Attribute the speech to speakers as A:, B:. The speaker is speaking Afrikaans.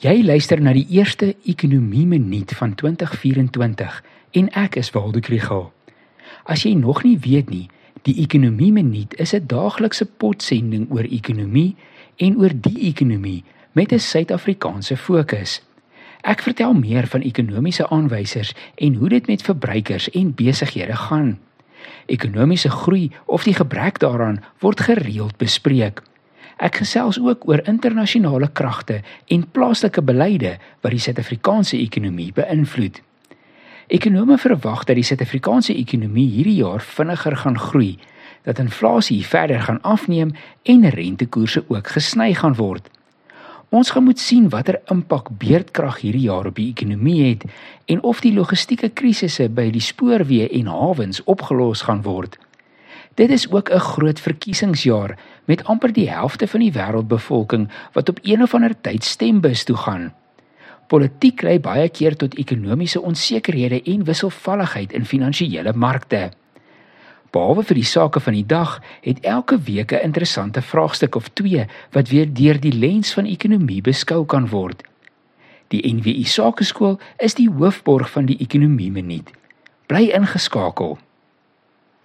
A: Jy luister na die eerste ekonomie minuut van 2024 en ek is Waldo Krugel. As jy nog nie weet nie, die ekonomie minuut is 'n daaglikse potsending oor ekonomie en oor die ekonomie met 'n Suid-Afrikaanse fokus. Ek vertel meer van ekonomiese aanwysers en hoe dit met verbruikers en besighede gaan. Ekonomiese groei of die gebrek daaraan word gereeld bespreek. Ek gesels ook oor internasionale kragte en plaaslike beleide wat die Suid-Afrikaanse ekonomie beïnvloed. Ekonome verwag dat die Suid-Afrikaanse ekonomie hierdie jaar vinniger gaan groei, dat inflasie verder gaan afneem en rentekoerse ook gesny gaan word. Ons gaan moet sien watter impak beerdkrag hierdie jaar op die ekonomie het en of die logistieke krisisse by die spoorweë en hawens opgelos gaan word. Dit is ook 'n groot verkiesingsjaar met amper die helfte van die wêreldbevolking wat op een of ander tyd stembus toe gaan. Politiek lei baie keer tot ekonomiese onsekerhede en wisselvalligheid in finansiële markte. Behalwe vir die sake van die dag, het elke week 'n interessante vraagstuk of twee wat weer deur die lens van ekonomie beskou kan word. Die NWI Sakeskool is die hoofborg van die ekonomie minuut. Bly ingeskakel.